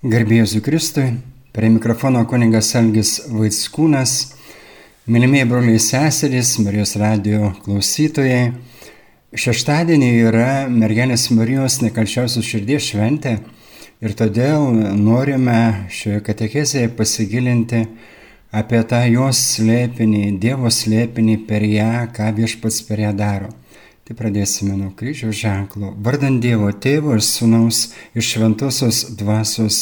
Garbėjus Kristui, prie mikrofono kuningas Algis Vaitskūnas, mylimieji broliai seserys, Marijos radio klausytojai. Šeštadienį yra mergelės Marijos nekalčiausios širdies šventė ir todėl norime šioje katekezėje pasigilinti apie tą jos slėpinį, Dievo slėpinį per ją, ką viešpats per ją daro. Tai pradėsime nuo kryžiaus ženklo. Vardant Dievo Tėvo ir Sūnaus iš Šventosios Dvasios.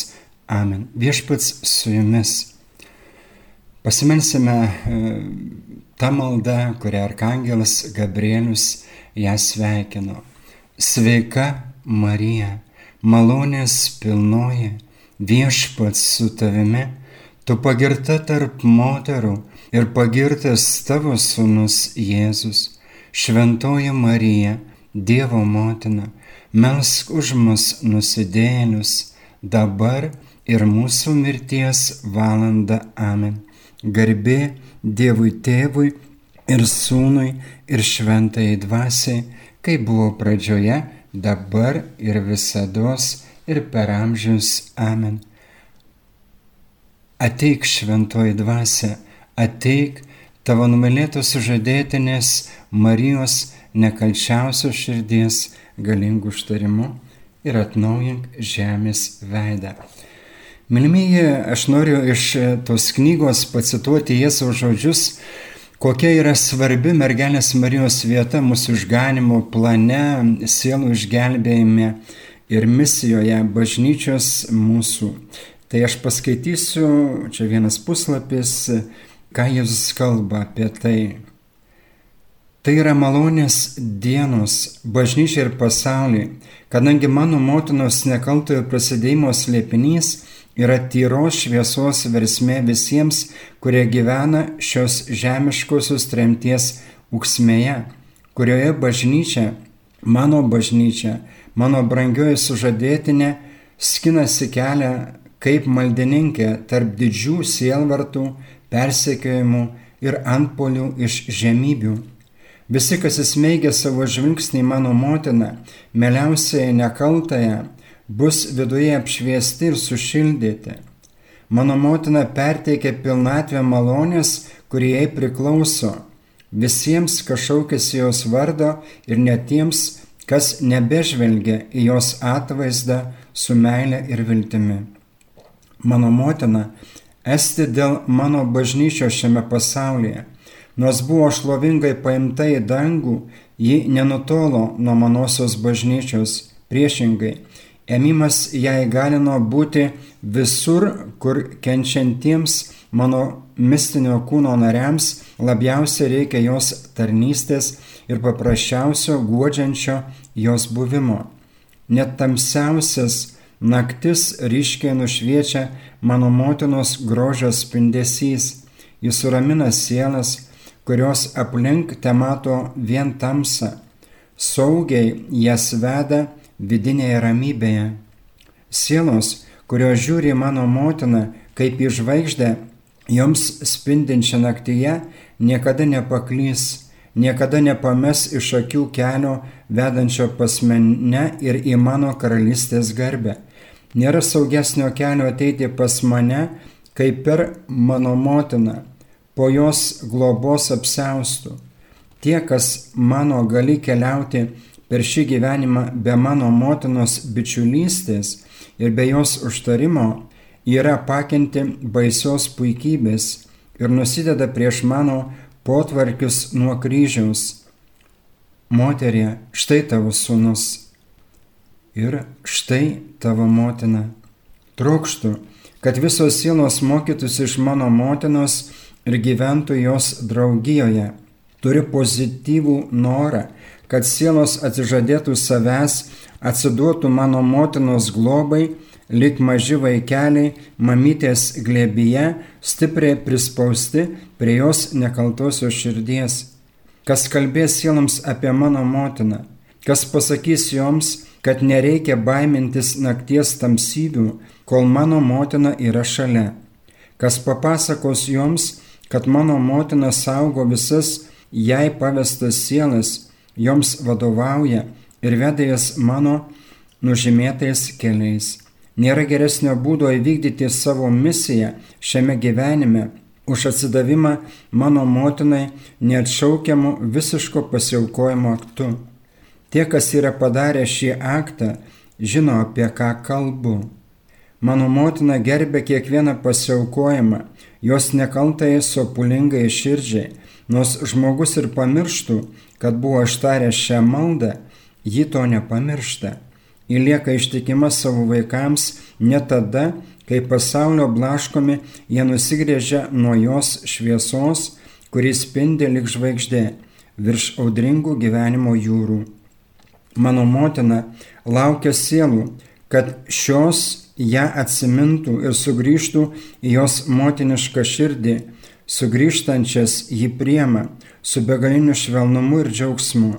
Amen. Viešpats su jumis. Pasimelsime e, tą maldą, kurią Arkangelas Gabrielius ją sveikino. Sveika Marija, malonės pilnoji, viešpats su tavimi, tu pagirta tarp moterų ir pagirtas tavo sūnus Jėzus. Šventoji Marija, Dievo motina, melsk už mus nusidėlius, dabar ir mūsų mirties valanda. Amen. Garbė Dievui tėvui ir sūnui ir šventai dvasiai, kaip buvo pradžioje, dabar ir visada ir per amžius. Amen. Ateik šventoji dvasia, ateik tavo numylėtos sužadėtinės Marijos nekalčiausios širdies galingų užtarimu ir atnaujink žemės veidą. Milimieji, aš noriu iš tos knygos pacituoti Jėzaus žodžius, kokia yra svarbi mergelės Marijos vieta mūsų išganimo plane, sielų išgelbėjime ir misijoje bažnyčios mūsų. Tai aš paskaitysiu, čia vienas puslapis, ką Jėzus kalba apie tai. Tai yra malonės dienos bažnyčiai ir pasauliui, kadangi mano motinos nekaltojo prasidėjimo slėpinys yra tyros šviesos versmė visiems, kurie gyvena šios žemiškosios tremties uksmėje, kurioje bažnyčia, mano bažnyčia, mano brangioji sužadėtinė, skinasi kelią kaip maldininkė tarp didžių sielvartų, persekiojimų ir antpolių iš žemybių. Visi, kas įsmeigia savo žvilgsnį mano motiną, meliausiai nekaltąją, bus viduje apšviesti ir sušildyti. Mano motina perteikia pilnatvę malonės, kurie jai priklauso, visiems, kas šaukėsi jos vardo ir netiems, kas nebežvelgia į jos atvaizdą su meile ir viltimi. Mano motina esti dėl mano bažnyčios šiame pasaulyje. Nors buvo šlovingai paimta į dangų, ji nenutolo nuo manosios bažnyčios. Priešingai, ėmimas ją įgalino būti visur, kur kenčiantiems mano mistinio kūno nariams labiausiai reikia jos tarnystės ir paprasčiausio guodžiančio jos buvimo. Net tamsiausias Naktis ryškiai nušviečia mano motinos grožio spindesys, jis suramina sielas, kurios aplink te mato vien tamsą, saugiai jas veda vidinėje ramybėje. Sielos, kurios žiūri mano motiną kaip į žvaigždę, joms spindinčią naktyje niekada nepaklys niekada nepames iš akių kelio vedančio pas mane ir į mano karalystės garbę. Nėra saugesnio kelio ateiti pas mane, kaip per mano motiną, po jos globos apseustų. Tie, kas mano gali keliauti per šį gyvenimą be mano motinos bičiulystės ir be jos užtarimo, yra pakinti baisios puikybės ir nusideda prieš mano potvarkius nuo kryžiaus. Moterie, štai tavo sūnus ir štai tavo motina. Trokštų, kad visos sielos mokytųsi iš mano motinos ir gyventų jos draugijoje. Turiu pozityvų norą, kad sielos atsižadėtų savęs, atsiduotų mano motinos globai, lik maži vaikeliai mamytės glėbyje, stipriai prispausti prie jos nekaltosios širdies. Kas kalbės sieloms apie mano motiną, kas pasakys joms, kad nereikia baimintis nakties tamsybių, kol mano motina yra šalia. Kas papasakos joms, kad mano motina saugo visas jai pavestas sielas, joms vadovauja ir veda jas mano nužymėtais keliais. Nėra geresnio būdo įvykdyti savo misiją šiame gyvenime už atsidavimą mano motinai neatšaukiamu visiško pasiaukojimo aktu. Tie, kas yra padarę šį aktą, žino apie ką kalbu. Mano motina gerbė kiekvieną pasiaukojimą, jos nekaltai sopulingai širdžiai, nors žmogus ir pamirštų, kad buvo ištaręs šią maldą, ji to nepamiršta. Ji lieka ištikima savo vaikams ne tada, kai pasaulio blaškomi jie nusigrėžia nuo jos šviesos, kuris spindi lik žvaigždė virš audringų gyvenimo jūrų. Mano motina laukia sielų, kad šios ją atsimintų ir sugrįžtų į jos motinišką širdį, sugrįžtančias jį priema su begaliniu švelnumu ir džiaugsmu.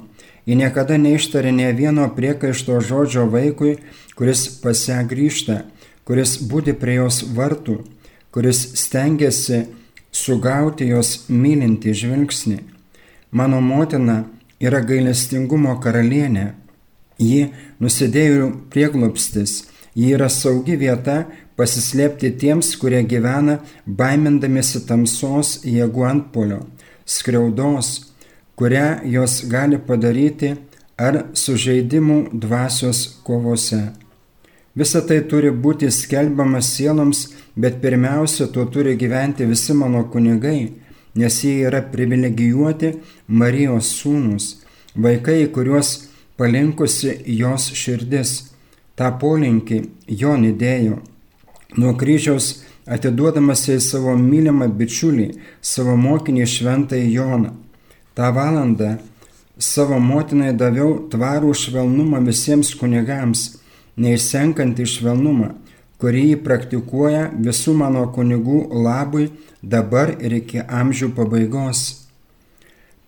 Ji niekada neištarė ne vieno priekaišto žodžio vaikui, kuris pas ją grįžta, kuris būdi prie jos vartų, kuris stengiasi sugauti jos mylinti žvilgsnį. Mano motina yra gailestingumo karalienė. Ji nusidėjų prieglopstis, Ji yra saugi vieta pasislėpti tiems, kurie gyvena baimindamėsi tamsos jėgų antpolio, skriaudos, kurią jos gali padaryti ar sužeidimų dvasios kovose. Visa tai turi būti skelbiama sieloms, bet pirmiausia, tuo turi gyventi visi mano kunigai, nes jie yra privilegijuoti Marijos sūnus, vaikai, kuriuos palinkusi jos širdis tą polinkį Jon įdėjo. Nuo kryžiaus atiduodamas į savo mylimą bičiulį, savo mokinį šventąjį Joną. Ta valanda savo motinai daviau tvarų švelnumą visiems kunigams, neišsenkantį švelnumą, kurį jį praktikuoja visų mano kunigų labui dabar ir iki amžių pabaigos.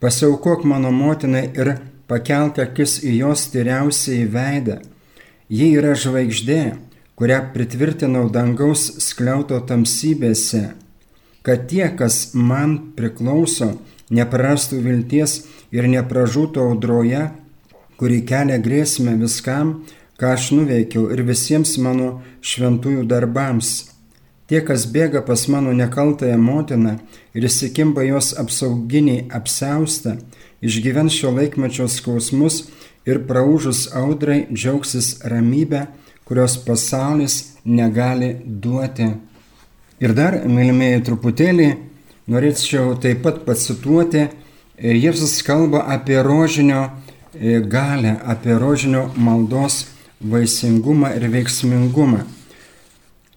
Pasiaukok mano motinai ir pakelk akis į jos tyriausiai veidą Ji yra žvaigždė, kurią pritvirtinau dangaus skliauto tamsybėse, kad tie, kas man priklauso, neprarastų vilties ir nepražūtų audroje, kuri kelia grėsmę viskam, ką aš nuveikiau ir visiems mano šventųjų darbams. Tie, kas bėga pas mano nekaltąją motiną ir įsikimba jos apsauginiai apseustą, išgyvens šio laikmečio skausmus ir praužus audrai džiaugsis ramybę, kurios pasaulis negali duoti. Ir dar, mylimieji, truputėlį norėčiau taip pat pacituoti, e, Jėzus kalba apie rožinio e, galę, apie rožinio maldos vaisingumą ir veiksmingumą.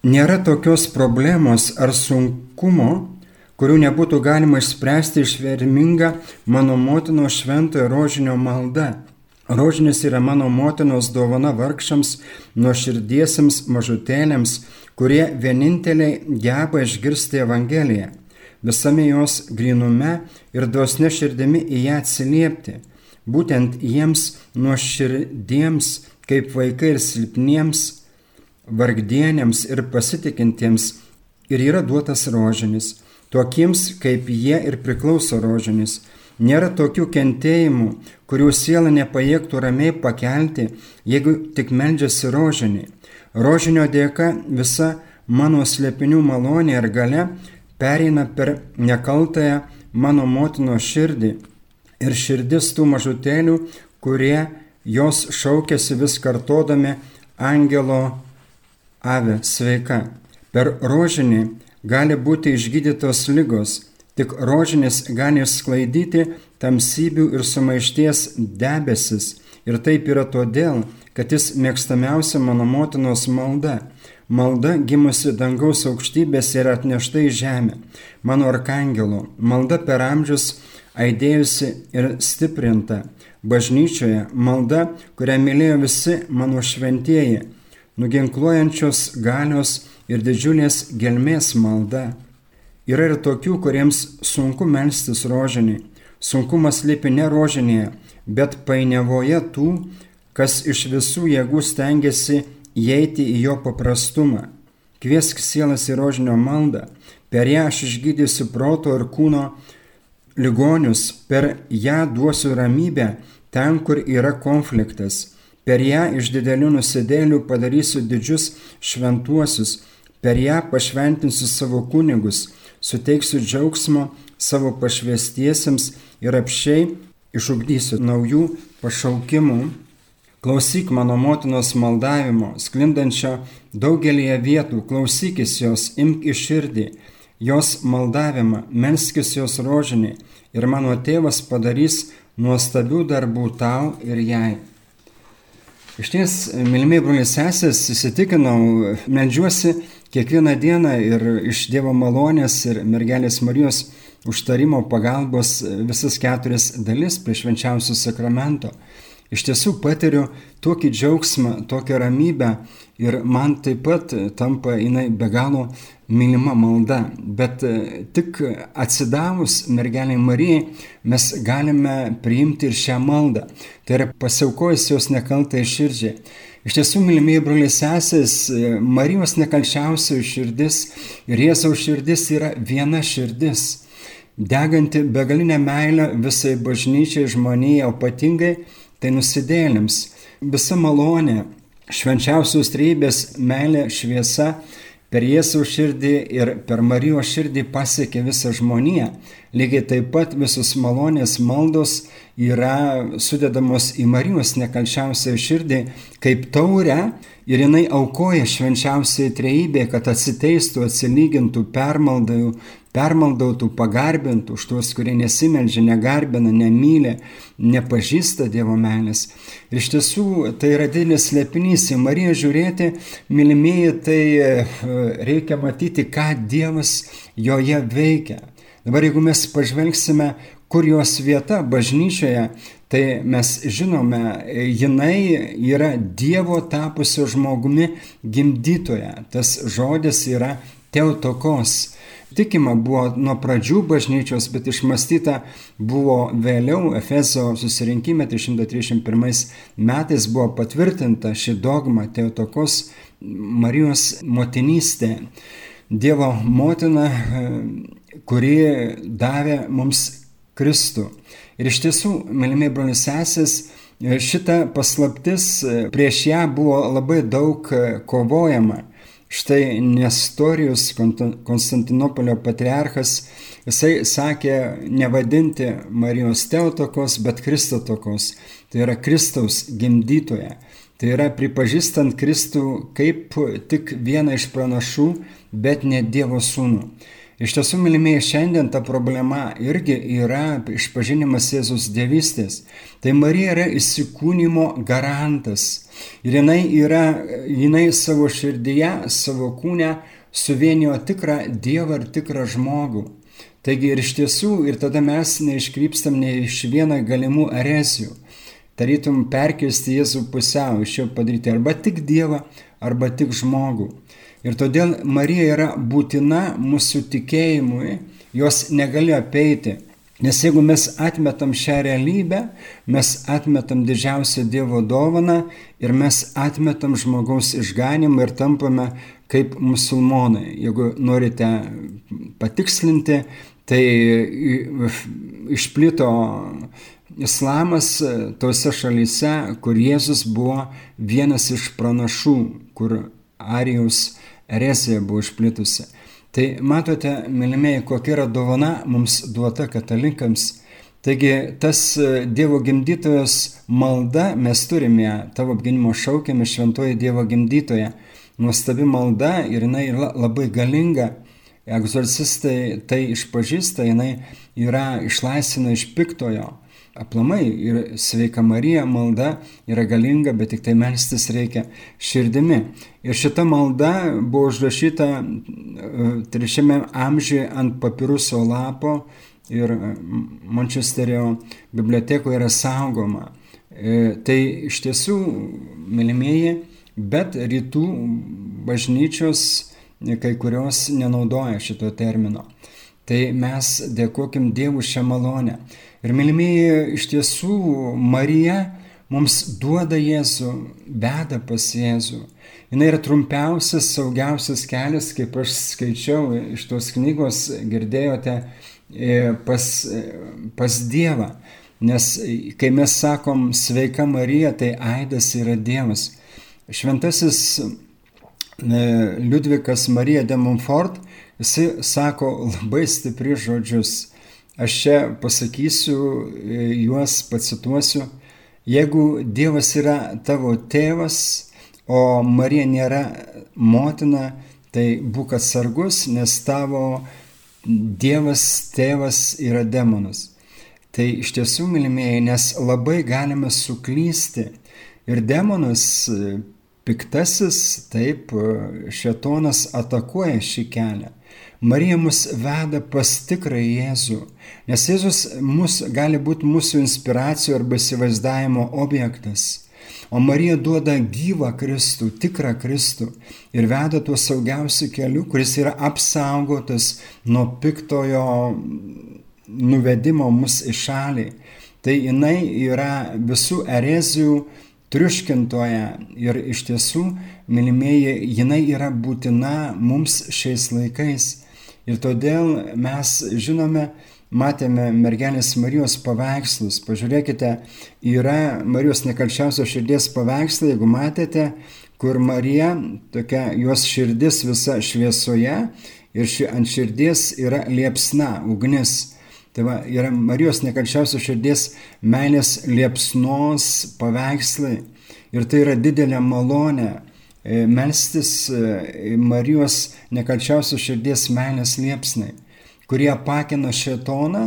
Nėra tokios problemos ar sunkumo, kurių nebūtų galima išspręsti išverminga mano motino šventojo rožinio malda. Rožinis yra mano motinos dovana vargšams, nuoširdiesiems mažutėlėms, kurie vieninteliai geba išgirsti Evangeliją, visame jos grinume ir dosne širdimi į ją atsiliepti. Būtent jiems nuoširdiems, kaip vaikai ir silpniems, vargdienėms ir pasitikintiems ir yra duotas rožinis, tokiems kaip jie ir priklauso rožinis Nėra tokių kentėjimų, kurių siela nepajėgtų ramiai pakelti, jeigu tik meldžiasi rožinį. Rožinio dėka visa mano slėpinių malonė ir gale pereina per nekaltąją mano motinos širdį ir širdis tų mažutėlių, kurie jos šaukėsi vis kartodami angelo ave sveika. Per rožinį gali būti išgydytos lygos, Tik rožinis gali sklaidyti tamsybių ir sumaišties debesis. Ir taip yra todėl, kad jis mėgstamiausia mano motinos malda. Malda gimusi dangaus aukštybės ir atnešta į žemę. Mano arkangelo. Malda per amžius aidėjusi ir stiprinta. Bažnyčioje malda, kurią mylėjo visi mano šventieji. Nuginkluojančios galios ir didžiulės gelmės malda. Yra ir tokių, kuriems sunku melstis rožinį. Sunkumas lipi ne rožinėje, bet painiavoje tų, kas iš visų jėgų stengiasi įeiti į jo paprastumą. Kviesk sielas į rožinio maldą, per ją aš išgydysiu proto ir kūno ligonius, per ją duosiu ramybę ten, kur yra konfliktas, Per ją iš didelių nusidėlių padarysiu didžius šventuosius, per ją pašventinsiu savo kunigus, suteiksiu džiaugsmo savo pašvestiesiems ir apšiai išugdysiu naujų pašaukimų. Klausyk mano motinos maldavimo, sklindančio daugelie vietų, klausykis jos, imk į širdį, jos maldavimą, melskis jos rožinį ir mano tėvas padarys nuostabių darbų tau ir jai. Iš ties, mylimiai broliai sesės, įsitikinau, medžiuosi kiekvieną dieną ir iš Dievo malonės ir mergelės Marijos užtarimo pagalbos visas keturias dalis prie švenčiausio sakramento. Iš tiesų patiriu tokį džiaugsmą, tokią ramybę ir man taip pat tampa jinai be galo mylima malda. Bet e, tik atsidavus mergeliai Marijai mes galime priimti ir šią maldą. Tai yra pasiaukojus jos nekaltai širdžiai. Iš tiesų, mylimieji broliai sesės, e, Marijos nekalčiausioji širdis ir Jėzaus širdis yra viena širdis deganti begalinę meilę visai bažnyčiai žmonijai, o ypatingai tai nusidėlėms. Visa malonė, švenčiausios trybės, meilė, šviesa per Jėzaus širdį ir per Marijos širdį pasiekė visą žmoniją. Lygiai taip pat visos malonės maldos yra sudedamos į Marijos nekalčiausią širdį kaip taurę ir jinai aukoja švenčiausiai trejybė, kad atsiteistų, atsilygintų, permaldautų, permaldautų, pagarbintų už tuos, kurie nesimeldžia, negarbina, nemylė, nepažįsta Dievo meilės. Ir iš tiesų tai yra didelis slėpinys. Į Mariją žiūrėti, mylimieji, tai e, reikia matyti, ką Dievas joje veikia. Dabar jeigu mes pažvelgsime, kur jos vieta bažnyčioje, tai mes žinome, jinai yra Dievo tapusio žmogumi gimdytoje. Tas žodis yra teotokos tikima buvo nuo pradžių bažnyčios, bet išmastyta buvo vėliau Efeso susirinkime 331 metais buvo patvirtinta ši dogma Teotokos Marijos motinystė. Dievo motina, kuri davė mums Kristų. Ir iš tiesų, mylimiai brolius sesės, šita paslaptis prieš ją buvo labai daug kovojama. Štai Nestorijus, Konstantinopolio patriarchas, jisai sakė nevadinti Marijos Teotokos, bet Kristotokos. Tai yra Kristaus gimdytoja. Tai yra pripažįstant Kristų kaip tik vieną iš pranašų, bet ne Dievo sūnų. Iš tiesų, mylimieji, šiandien ta problema irgi yra išpažinimas Jėzus dievystės. Tai Marija yra įsikūnymo garantas. Ir jinai yra, jinai savo širdyje, savo kūne suvienijo tikrą Dievą ir tikrą žmogų. Taigi ir iš tiesų, ir tada mes neiškrypstam ne iš vieno galimų erezijų. Tarytum perkesti Jėzų pusiau, iš jo padaryti arba tik Dievą, arba tik žmogų. Ir todėl Marija yra būtina mūsų tikėjimui, jos negali apeiti. Nes jeigu mes atmetam šią realybę, mes atmetam didžiausią Dievo dovaną ir mes atmetam žmogaus išganimą ir tampame kaip musulmonai. Jeigu norite patikslinti, tai išplito islamas tose šalyse, kur Jėzus buvo vienas iš pranašų, kur Arijus erezija buvo išplitusi. Tai matote, mylimieji, kokia yra dovana mums duota katalikams. Taigi tas e, Dievo gimdytojos malda, mes turime tavo apginimo šaukėme šventoji Dievo gimdytoja. Nuostabi malda ir jinai labai galinga. Egzorcistai tai išpažįsta, jinai yra išlaisvina iš piktojo aplamai ir sveika Marija malda yra galinga, bet tik tai melstis reikia širdimi. Ir šita malda buvo užrašyta e, trečiame amžiuje ant papiruso lapo ir e, Mančesterio bibliotekoje yra saugoma. E, tai iš tiesų, mylimieji, bet rytų bažnyčios kai kurios nenaudoja šito termino. Tai mes dėkokim Dievui šią malonę. Ir mylimieji, iš tiesų Marija mums duoda Jėzų, veda pas Jėzų. Jis yra trumpiausias, saugiausias kelias, kaip aš skaičiau iš tos knygos, girdėjote, e, pas, e, pas Dievą. Nes kai mes sakom sveika Marija, tai aidas yra Dievas. Šventasis e, Liudvikas Marija de Montfort, jisai sako labai stipri žodžius. Aš čia pasakysiu e, juos, pacituosiu. Jeigu Dievas yra tavo tėvas, o Marija nėra motina, tai būk atsargus, nes tavo Dievas tėvas yra demonas. Tai iš tiesų, mylimieji, nes labai galime suklysti. Ir demonas piktasis, taip, šetonas atakuoja šį kelią. Marija mus veda pas tikrą Jėzų, nes Jėzus mus, gali būti mūsų inspiracijų arba įsivaizdavimo objektas. O Marija duoda gyvą Kristų, tikrą Kristų ir veda tuo saugiausiu keliu, kuris yra apsaugotas nuo piktojo nuvedimo mus į šalį. Tai jinai yra visų erezijų triuškintoje ir iš tiesų, mylimieji, jinai yra būtina mums šiais laikais. Ir todėl mes žinome, matėme mergelės Marijos paveikslus. Pažiūrėkite, yra Marijos nekalčiausios širdies paveikslai, jeigu matėte, kur Marija, tokia jos širdis visa šviesoje ir ši, ant širdies yra liepsna, ugnis. Tai va, yra Marijos nekalčiausios širdies meilės liepsnos paveikslai. Ir tai yra didelė malonė e, melstis e, Marijos nekalčiausios širdies meilės liepsnai kurie apakina šetoną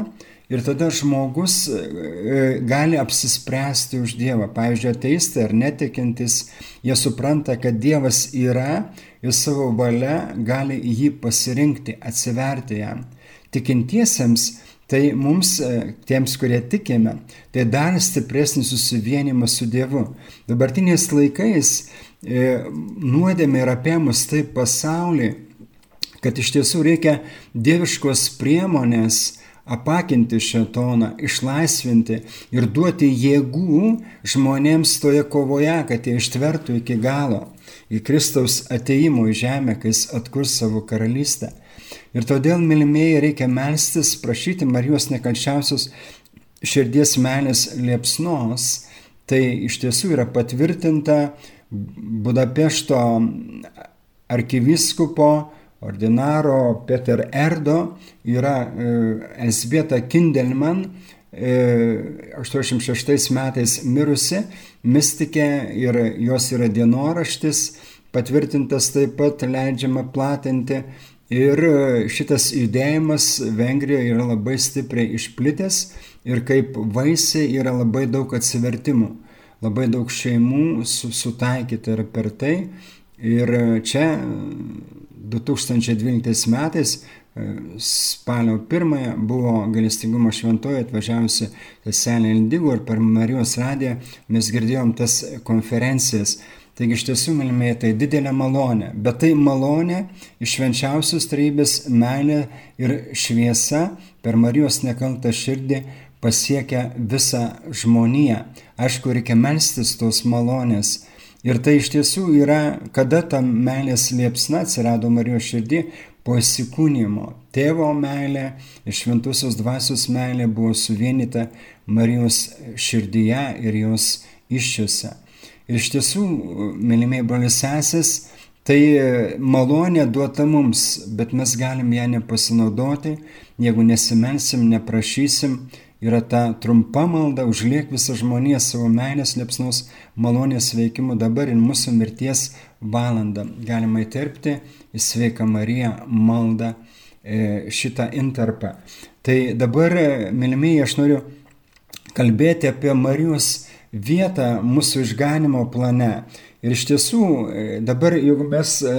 ir tada žmogus e, e, gali apsispręsti už Dievą. Pavyzdžiui, ateistai ar netikintis, jie supranta, kad Dievas yra ir savo valia gali jį pasirinkti, atsiverti jam. Tikintiesiems Tai mums, e, tiems, kurie tikime, tai dar stipresnis susivienimas su Dievu. Dabartiniais laikais nuodėmė yra apie mus taip pasaulį, kad iš tiesų reikia dieviškos priemonės apakinti šetoną, išlaisvinti ir duoti jėgų žmonėms toje kovoje, kad jie ištvertų iki galo į Kristaus ateimo į žemę, kai jis atkurs savo karalystę. Ir todėl, mylimieji, reikia melstis, prašyti Marijos nekalčiausios širdies meilės liepsnos. Tai iš tiesų yra patvirtinta Budapešto arkiviskupo ordinaro Peter Erdo yra e, Elsbieta Kindelman 86 e, metais mirusi mystikė ir jos yra dienoraštis, patvirtintas taip pat leidžiama platinti. Ir šitas judėjimas Vengrijoje yra labai stipriai išplitęs ir kaip vaisiai yra labai daug atsivertimų. Labai daug šeimų sutaikyta yra per tai. Ir čia 2012 metais e, spalio 1 buvo galestingumo šventoje atvažiavusi seselė Indigo ir per Marijos radiją mes girdėjom tas konferencijas. Taigi iš tiesų, mylimieji, tai didelė malonė, bet tai malonė iš švenčiausios trybės meilė ir šviesa per Marijos nekaltą širdį pasiekia visą žmoniją. Aišku, reikia melstis tos malonės Ir tai iš tiesų yra, kada ta meilės liepsna atsirado Marijos širdį po įsikūnymo. Tėvo meilė ir šventusios dvasios meilė buvo suvienita Marijos širdyje ir jos iščiose. Ir iš tiesų, mylimiai brolis sesės, tai malonė duota mums, bet mes galim ją nepasinaudoti, jeigu nesimelsim, neprašysim yra ta trumpa malda, užliek visą žmoniją savo meilės liepsnos malonės veikimu dabar ir mūsų mirties valandą. Galima įterpti į sveiką Mariją maldą e, šitą interpą. Tai dabar, mylimieji, aš noriu kalbėti apie Marijos vietą mūsų išganimo plane. Ir iš tiesų, e, dabar jeigu mes e,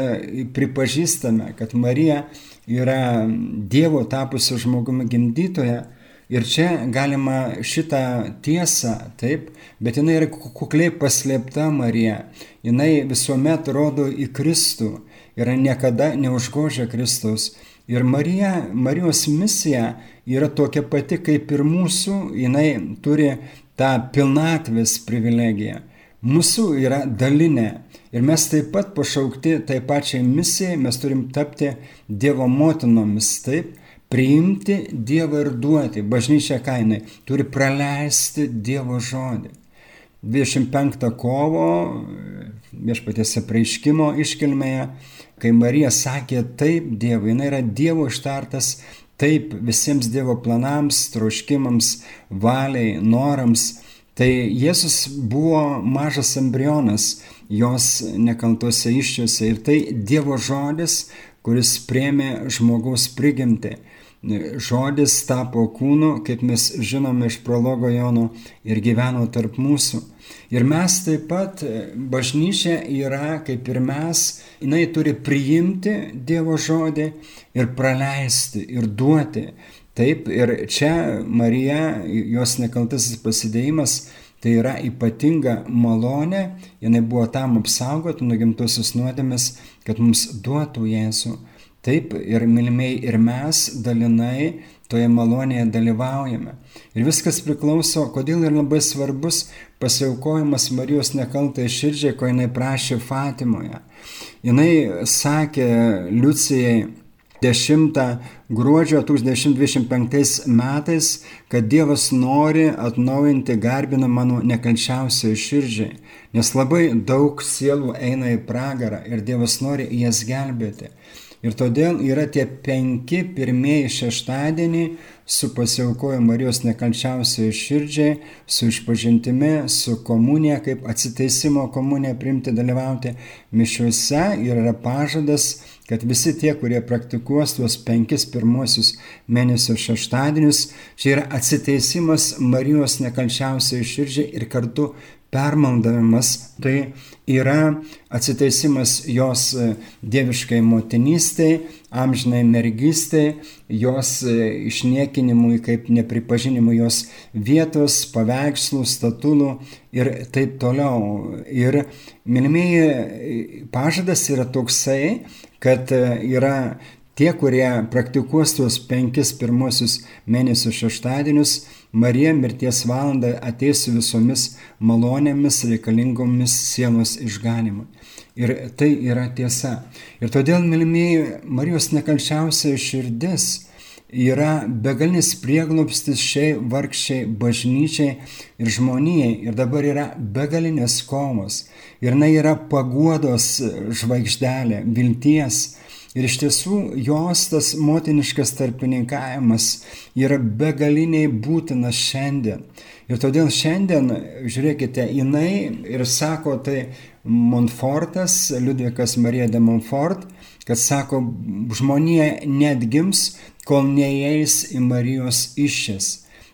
pripažįstame, kad Marija yra Dievo tapusi žmogumi gimdytoje, Ir čia galima šitą tiesą, taip, bet jinai yra kukliai paslėpta Marija. Jinai visuomet rodo į Kristų ir niekada neužgožia Kristaus. Ir Marija, Marijos misija yra tokia pati kaip ir mūsų, jinai turi tą pilnatvės privilegiją. Mūsų yra dalinė. Ir mes taip pat pašaukti tai pačiai misijai, mes turim tapti Dievo motinomis, taip, priimti Dievą ir duoti. Bažnyčia kainai turi praleisti Dievo žodį. 25 kovo viešpatės apreiškimo iškilmėje, kai Marija sakė taip Dievui, jinai yra Dievo ištartas taip visiems Dievo planams, troškimams, valiai, norams. Tai Jėzus buvo mažas embrionas jos nekaltose iščiose ir tai Dievo žodis, kuris priemė žmogaus prigimtį. Žodis tapo kūnu, kaip mes žinome iš prologo Jono, ir gyveno tarp mūsų. Ir mes taip pat, bažnyčia yra kaip ir mes, jinai turi priimti Dievo žodį ir praleisti ir duoti. Taip, ir čia Marija, jos nekaltasis pasidėjimas, tai yra ypatinga malonė, jinai buvo tam apsaugoti nuo gimtosios nuodėmės, kad mums duotų Jėzų. Taip ir mylimai ir mes dalinai toje malonėje dalyvaujame. Ir viskas priklauso, kodėl yra labai svarbus pasiaukojimas Marijos nekaltai širdžiai, ko jinai prašė Fatimoje. Jinai sakė Liucijai 10 gruodžio 1925 metais, kad Dievas nori atnaujinti garbiną mano nekalčiausiai širdžiai, nes labai daug sielų eina į pragarą ir Dievas nori jas gelbėti. Ir todėl yra tie penki pirmieji šeštadieniai su pasiaukoju Marijos nekalčiausiai širdžiai, su išpažintimi, su komunija, kaip atsiteisimo komunija primti dalyvauti mišiuose ir yra pažadas, kad visi tie, kurie praktikuos tuos penkis pirmosius mėnesio šeštadienius, čia yra atsiteisimas Marijos nekalčiausiai širdžiai ir kartu permaldavimas tai yra atsiteisimas jos e, dieviškai motinystei, amžinai mergystei, jos e, išniekinimui kaip nepripažinimui jos vietos, paveikslų, statulų ir taip toliau. Ir minimieji pažadas yra toksai, kad e, yra tie, kurie praktikuos tuos penkis pirmosius mėnesių šeštadienius, Marija mirties valandą ateis su visomis malonėmis reikalingomis sielos išganimui. Ir tai yra tiesa. Ir todėl, mylimieji, Marijos nekalčiausia širdis yra begalinis prieglopstis šiai vargščiai bažnyčiai ir žmonijai. Ir dabar yra begalinės kovos. Ir jinai yra paguodos žvaigždelė, vilties Ir iš tiesų jos tas motiniškas tarpininkavimas yra begaliniai būtinas šiandien. Ir todėl šiandien, žiūrėkite, jinai ir sako tai Montfortas, Liudvikas Marija de Montfort, kad sako, žmonija netgims, kol neįeis į Marijos iššės.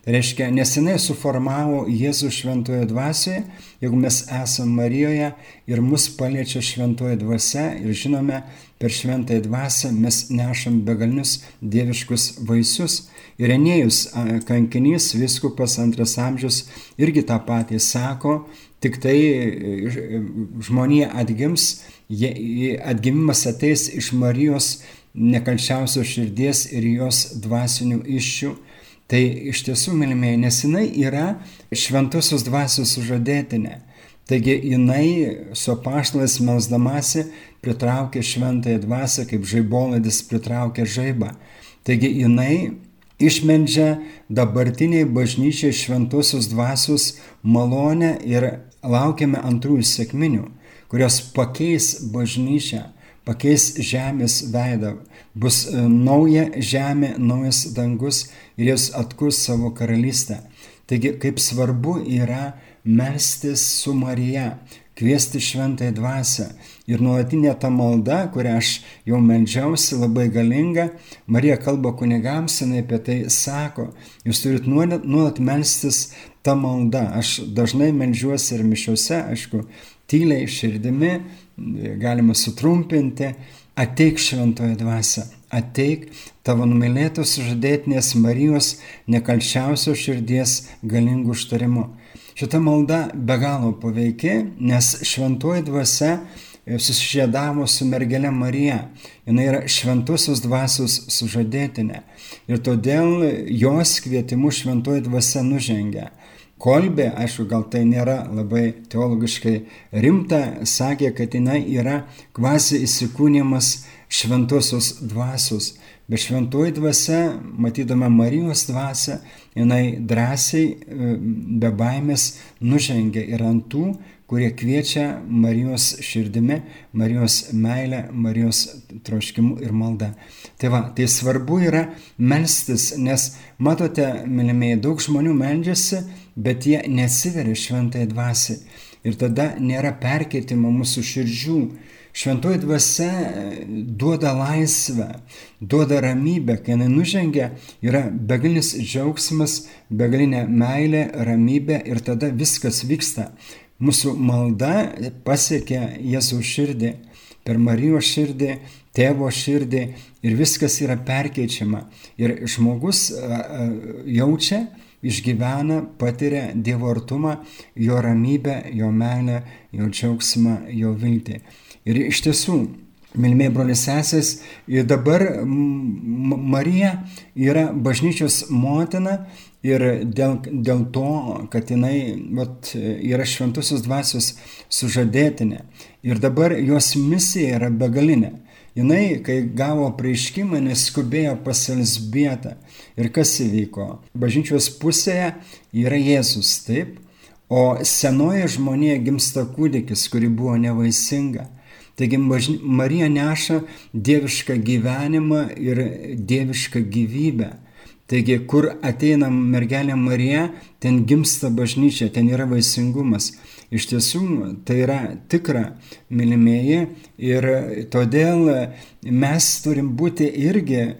Reiškia, nes jinai suformavo Jėzų šventoje dvasioje, jeigu mes esame Marijoje ir mus paliečia šventoje dvasia ir žinome, per šventąją dvasę mes nešam begalinius dieviškus vaisius. Irenėjus kankinys, viskupas antras amžius irgi tą patį sako, tik tai e, žmonija atgims, atgimimas ateis iš Marijos nekalčiausios širdies ir jos dvasinių iššių Tai iš tiesų, mylimieji, nes jinai yra šventosios dvasios sužadėtinė. Taigi jinai su apaštalais melsdamasi pritraukė šventąją dvasę, kaip žaibolaitis pritraukė žaibą. Taigi jinai išmendžia dabartiniai bažnyčiai šventosios dvasios malonę ir laukiame antrųjų sėkminių, kurios pakeis bažnyčią pakeis žemės veidą, bus e, nauja žemė, naujas dangus ir jis atkurs savo karalystę. Taigi, kaip svarbu yra melstis su Marija, kviesti šventąją dvasę. Ir nuolatinė ta malda, kurią aš jau melžiausi, labai galinga, Marija kalba kunigams, jinai apie tai sako, jūs turit nuolat, melstis tą maldą. Aš dažnai melžiuosi ir mišiuose, aišku, tyliai širdimi, galima sutrumpinti, ateik šventoje dvasia, ateik tavo numylėtos žadėtinės Marijos nekalčiausios širdies galingų užtarimu. Šita malda be galo paveikia, nes šventoji dvasia e, susižėdavo su mergelė Marija. Jis yra šventosios dvasios sužadėtinė. Ir todėl jos kvietimu šventoji dvasia nužengia. Kolbė, aišku, gal tai nėra labai teologiškai rimta, sakė, kad jinai yra kvasi įsikūnymas šventosios dvasios. Bet šventoji dvasia, matydama Marijos dvasią, jinai drąsiai, e, be baimės nužengia ir ant tų, kurie kviečia Marijos širdimi, Marijos meilę, Marijos troškimu ir malda. Tai va, tai svarbu yra melstis, nes matote, mylimieji, daug žmonių meldžiasi, bet jie nesiveria šventai dvasiai. Ir tada nėra perkeitimo mūsų širdžių Šventoji dvasia e, duoda laisvę, duoda ramybę, kai jinai nužengia, yra begalinis džiaugsmas, begalinė meilė, ramybė ir tada viskas vyksta. Mūsų malda pasiekia Jėzaus širdį, per Marijos širdį, tėvo širdį ir viskas yra perkeičiama. Ir žmogus e, e, jaučia, išgyvena, patiria Dievo artumą, jo ramybę, jo meilę, jo džiaugsmą, jo viltį. Ir iš tiesų, Mylimiai brolius sesės, dabar Marija yra bažnyčios motina ir dėl, dėl to, kad jinai vat, yra šventusios dvasios sužadėtinė. Ir dabar jos misija yra begalinė. Jinai, kai gavo prieiškimą, neskubėjo pas Elsbietą. Ir kas įvyko? Bažnyčios pusėje yra Jėzus, taip? O senoje žmonėje gimsta kūdikis, kuri buvo nevaisinga. Taigi Marija neša dievišką gyvenimą ir dievišką gyvybę. Taigi, kur ateina mergelė Marija, ten gimsta bažnyčia, ten yra vaisingumas. Iš tiesų, tai yra tikra, mylimieji, ir todėl mes turim būti irgi e,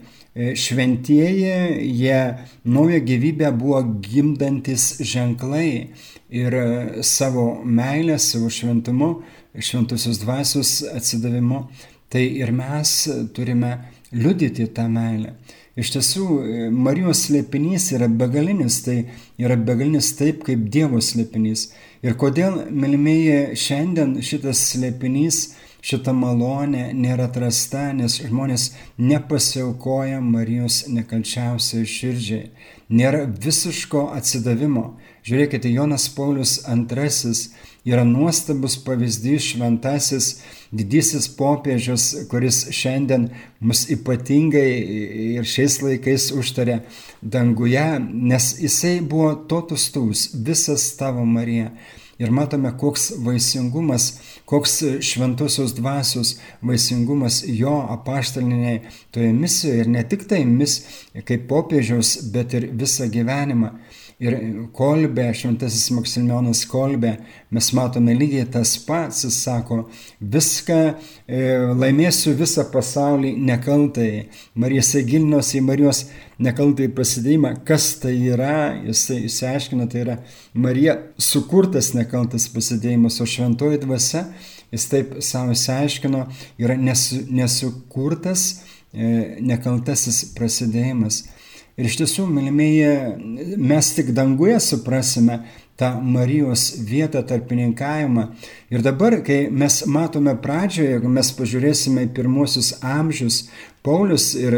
šventieji, jie naują gyvybę buvo gimdantis ženklai ir savo meilę, savo šventumu šventusios dvasios atsidavimu, tai ir mes turime liudyti tą meilę. Iš tiesų, Marijos slėpinys yra begalinis, tai yra begalinis taip kaip Dievo slėpinys. Ir kodėl, mylimieji, šiandien šitas slėpinys, šita malonė nėra atrasta, nes žmonės nepasiaukoja Marijos nekalčiausiai širdžiai. Nėra visiško atsidavimo. Žiūrėkite, Jonas Paulius II yra nuostabus pavyzdys šventasis didysis popiežius, kuris šiandien mus ypatingai ir šiais laikais užtarė danguje, nes jisai buvo totus tūs, visas tavo Marija. Ir matome, koks vaisingumas, koks šventosios dvasios vaisingumas jo apaštaliniai toje misijoje ir ne tik tai mis kaip popiežiaus, bet ir visą gyvenimą. Ir kolbė, šventasis Maksimilijonas kolbė, mes matome lygiai tas pats, jis sako, viską e, laimėsiu visą pasaulį nekaltai. Marija Segilinosi į Marijos nekaltai prasidėjimą, kas tai yra, jisai išsiaiškina, tai yra Marija sukurtas nekaltas prasidėjimas, o šventoji dvasia, jis taip savo išsiaiškino, yra nesu, nesukurtas e, nekaltasis prasidėjimas. Ir iš tiesų, mylimieji, mes tik danguje suprasime tą Marijos vietą tarpininkavimą. Ir dabar, kai mes matome pradžioje, jeigu mes pažiūrėsime į pirmosius amžius, Paulius ir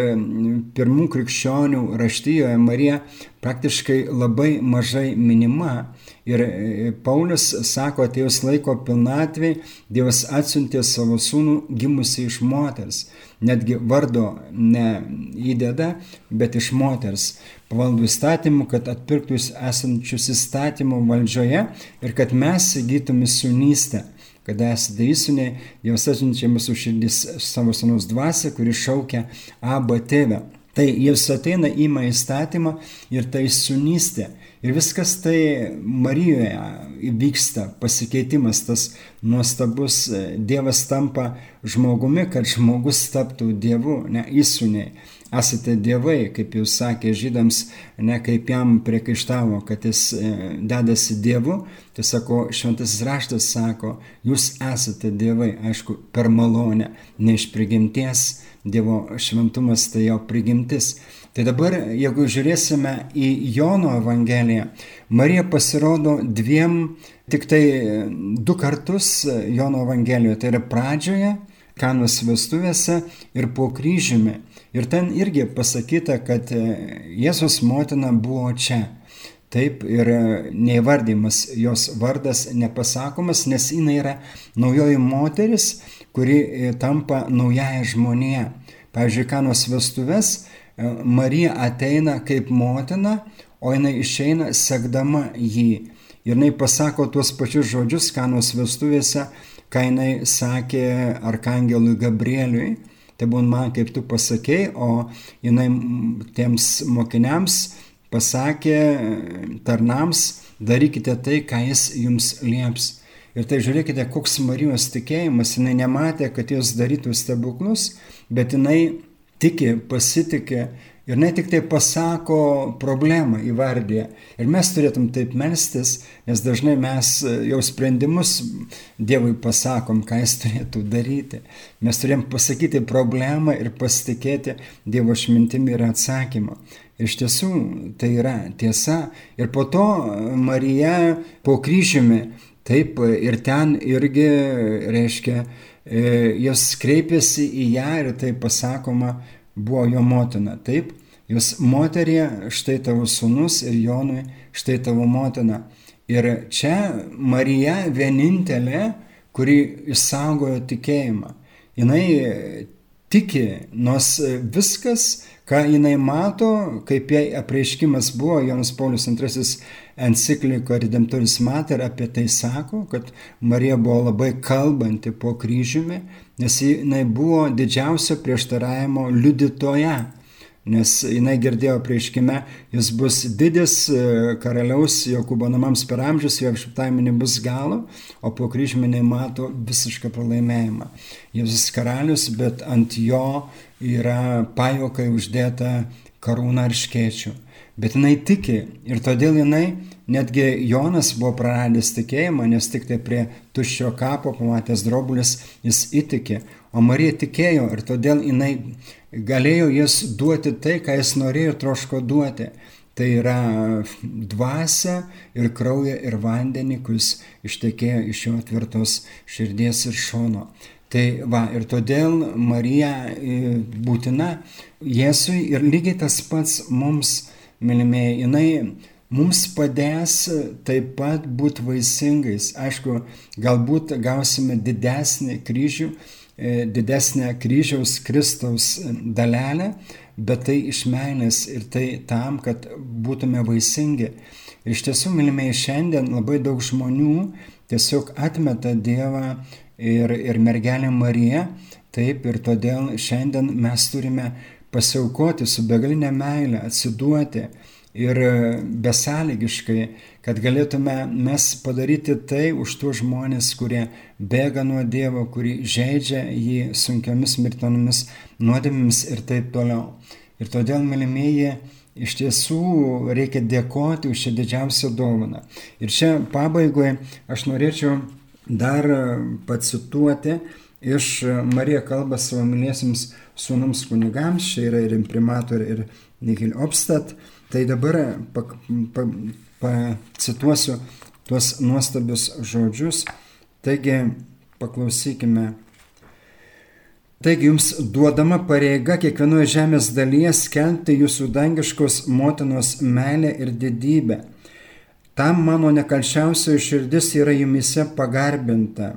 pirmų krikščionių raštyjoje Marija praktiškai labai mažai minima. Ir e, Paulius sako, atėjus laiko pilnatvė, Dievas atsiuntė savo sūnų gimusi iš moters. Netgi vardo neįdeda, bet iš moters. Pavaldų įstatymų, kad atpirktų esančius įstatymų valdžioje ir kad mes įgytume sunystę kada esate įsūniai, Dievas atsiunčia mūsų širdis savo sūnaus dvasę, kuri šaukia Abba tėvę. Tai jis ateina, ima įstatymą ir tai sunystė. Ir viskas tai Marijoje vyksta, pasikeitimas, tas nuostabus Dievas tampa žmogumi, kad žmogus taptų Dievu, ne įsūniai. Esate dievai, kaip jūs sakė žydams, ne kaip jam priekaištavo, kad jis e, dedasi dievu, tai sako, šventasis raštas sako, jūs esate dievai, aišku, per malonę, ne iš prigimties, Dievo šventumas tai jo prigimtis. Tai dabar, jeigu žiūrėsime į Jono Evangeliją, Marija pasirodo dviem, tik tai du kartus Jono Evangelijoje. Tai yra pradžioje, Kanos vestuvėse ir po kryžiumi. Ir ten irgi pasakyta, kad Jėzus motina buvo čia. Taip ir neįvardymas jos vardas nepasakomas, nes jinai yra naujoji moteris, kuri e, tampa naująją žmonėje. Pavyzdžiui, kanos vestuvės e, Marija ateina kaip motina, o jinai išeina sekdama jį. Ir jinai pasako tuos pačius žodžius kanos vestuvėse, ką jinai sakė arkangelui Gabrieliui. Tai buvo man, kaip tu pasakėjai, o jinai tiems mokiniams pasakė tarnams, darykite tai, ką jis jums lieps. Ir tai žiūrėkite, koks Marijos tikėjimas, jinai nematė, kad jos darytų stebuklus, bet jinai tiki, pasitikė ir ne tik tai pasako problemą įvardė. Ir mes turėtum taip melstis, nes dažnai mes jau sprendimus Dievui pasakom, ką jis turėtų daryti. Mes turėjom pasakyti problemą ir pasitikėti Dievo išmintimi ir atsakymu. Iš tiesų tai yra tiesa. Ir po to Marija po kryžiumi, taip, ir ten irgi, reiškia, e, jos kreipėsi į ją ir tai pasakoma, buvo jo motina. Taip, jūs moterie, štai tavo sunus ir Jonui, štai tavo motina. Ir čia Marija vienintelė, kuri išsaugojo tikėjimą. Jis tiki, nors viskas ką jinai mato, kaip jai apreiškimas buvo, Jonas Paulius II encikliko Redemptoris Mater apie tai sako, kad Marija buvo labai kalbanti po kryžiumi, nes jinai buvo didžiausio prieštaravimo liudytoja nes jinai girdėjo prieškime, jis bus didis e, karaliaus Jokūbo namams per amžius, jo apšiptaimai nebus galo, o po kryžmį jinai mato visišką pralaimėjimą. Jėzus karalius, bet ant jo yra pajokai uždėta karūna ir škėčių. Bet jinai tiki ir todėl jinai, netgi Jonas buvo praradęs tikėjimą, nes tik tai prie tuščio kapo pamatęs drobulis jis įtikė, o Marija tikėjo ir todėl jinai galėjo jis duoti tai, ką jis norėjo troško duoti. Tai yra dvasia ir krauja ir vandenį, kuris ištekėjo iš jo tvirtos širdies ir šono. Tai va, ir todėl Marija e, būtina Jėzui ir lygiai tas pats mums, mylimieji, jinai mums padės taip pat būti vaisingais. Aišku, galbūt gausime didesnį kryžių, didesnę kryžiaus Kristaus dalelę, bet tai iš meilės ir tai tam, kad būtume vaisingi. Ir iš tiesų, mylimieji, šiandien labai daug žmonių tiesiog atmeta Dievą ir, ir mergelę Mariją, taip ir todėl šiandien mes turime pasiaukoti su begalinė meilė, atsiduoti ir besąlygiškai, kad galėtume mes padaryti tai už tuos žmonės, kurie bėga nuo Dievo, kurį žaidžia jį sunkiomis mirtinomis nuodėmėmis ir taip toliau. Ir todėl, mylimieji, iš tiesų reikia dėkoti už šią didžiausią dovaną. Ir čia pabaigoje aš norėčiau dar pacituoti iš Marija kalba savo mylėsiams sūnums kunigams, čia yra ir imprimator, ir Nihil Obstat. Tai dabar pacituosiu tuos nuostabius žodžius. Taigi paklausykime. Taigi jums duodama pareiga kiekvienoje žemės dalyje skelbti jūsų dangiškos motinos meilę ir didybę. Tam mano nekalčiausioji širdis yra jumise pagarbinta.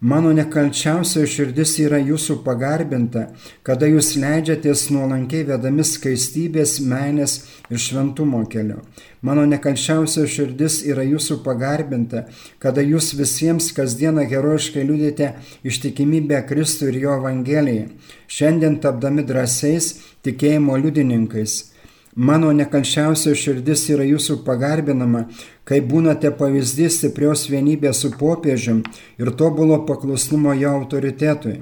Mano nekalčiausia širdis yra jūsų pagarbinta, kada jūs leidžiatės nuolankiai vedami skaistybės, meilės ir šventumo keliu. Mano nekalčiausia širdis yra jūsų pagarbinta, kada jūs visiems kasdieną herojiškai liūdite ištikimybę Kristui ir jo Evangelijai, šiandien tapdami drąsiais tikėjimo liudininkais. Mano nekančiausia širdis yra jūsų pagarbinama, kai būnate pavyzdys stiprios vienybės su popiežium ir tobulo paklusnumo jo autoritetui.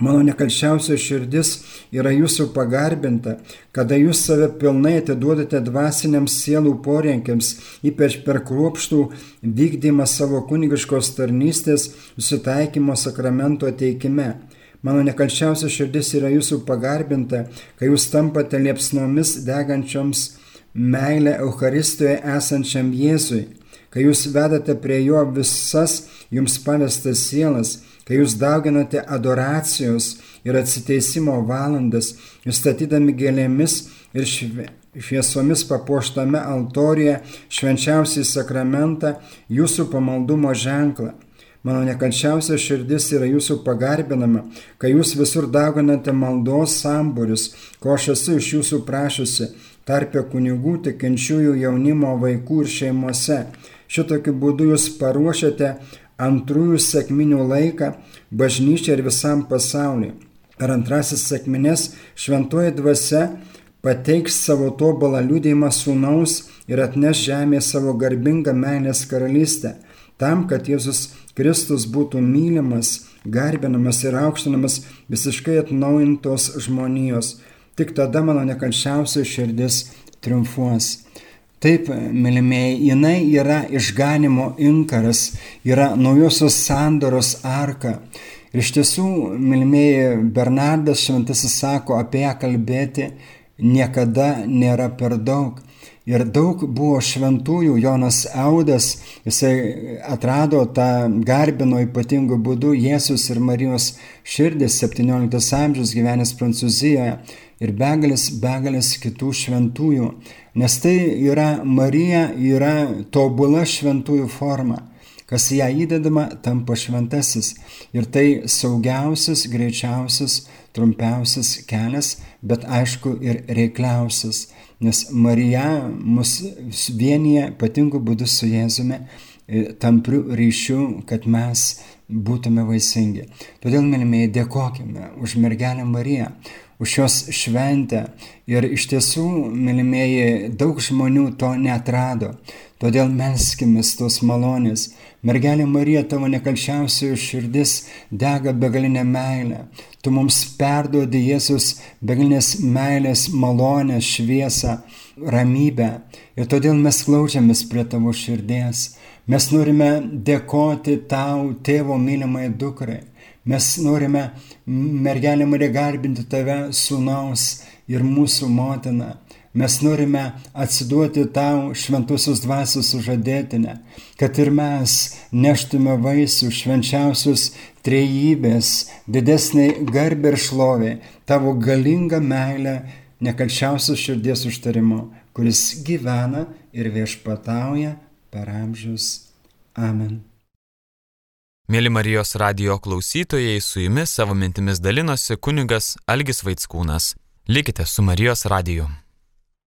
Mano nekalčiausia širdis yra jūsų pagarbinta, kada jūs save pilnai atiduodate dvasiniams sielų poreikiams, ypač per kruopštų vykdymą savo kunigiškos tarnystės susitaikymo sakramento teikime. Mano nekalčiausia širdis yra jūsų pagarbinta, kai jūs tampate liepsnomis degančioms meilę Euharistijoje esančiam Jėzui, kai jūs vedate prie jo visas jums pavestas sielas, kai jūs dauginate adoracijos ir atsiteisimo valandas, jūs statydami gėlėmis ir šviesomis papuoštame altorijoje švenčiausiai sakramentą jūsų pamaldumo ženklą Mano nekančiausia širdis yra jūsų pagarbinama, kai jūs visur dagonate maldos samburius, ko aš esu iš jūsų prašusi, tarpė kunigų, tikinčiųjų jaunimo, vaikų ir šeimose. Šitokiu būdu jūs paruošiate antrųjų sėkminių laiką bažnyčiai ir visam pasauliu. Per antrasis sėkmines šventoji dvasia pateiks savo tobulą liūdėjimą sūnaus ir atneš žemėje savo garbingą meilės karalystę, tam, kad Jėzus Kristus būtų mylimas, garbinamas ir aukštinamas visiškai atnaujintos žmonijos. Tik tada mano nekančiausia širdis triumfuos. Taip, mylimieji, jinai yra išganimo inkaras, yra naujosios sandoros arka. Ir iš tiesų, mylimieji, Bernardas šventasis sako, apie ją kalbėti niekada nėra per daug. Ir daug buvo šventųjų, Jonas Audas, jisai atrado tą garbino ypatingų būdų Jėzus ir Marijos širdis 17 amžius gyvenęs Prancūzijoje ir begalis, begalis kitų šventųjų, nes tai yra Marija, yra tobula šventųjų forma. Kas ją įdedama, tampa šventasis. Ir tai saugiausias, greičiausias, trumpiausias kelias, bet aišku ir reikliausias nes Marija mus vienyje ypatingų būdų su Jėzumi e, tamprių ryšių, kad mes būtume vaisingi. Todėl, mylimieji, dėkojime už mergelę Mariją, už šios šventę. Ir iš tiesų, mylimieji, daug žmonių to netrado. Todėl melskimės tos malonės. Mergelė Marija, tavo nekalčiausioji širdis dega begalinę meilę. Tu mums perduodi Jėzus begalinės meilės, malonę, šviesą, ramybę. Ir todėl mes klaučiamės prie tavo širdies. Mes norime dėkoti tau, tėvo mylimai dukrai. Mes norime, mergelė Marija, garbinti tave, sūnaus ir mūsų motiną. Mes norime atsiduoti tau šventusios dvasios sužadėtinę, kad ir mes neštume vaisių švenčiausius trejybės, didesniai garbė ir šlovė, tavo galingą meilę, nekalčiausios širdies užtarimu, kuris gyvena ir viešpatauja per amžius. Amen. Mėly Marijos radio klausytojai, su jumis savo mintimis dalinosi kunigas Algis Vaitskūnas. Likite su Marijos radiju.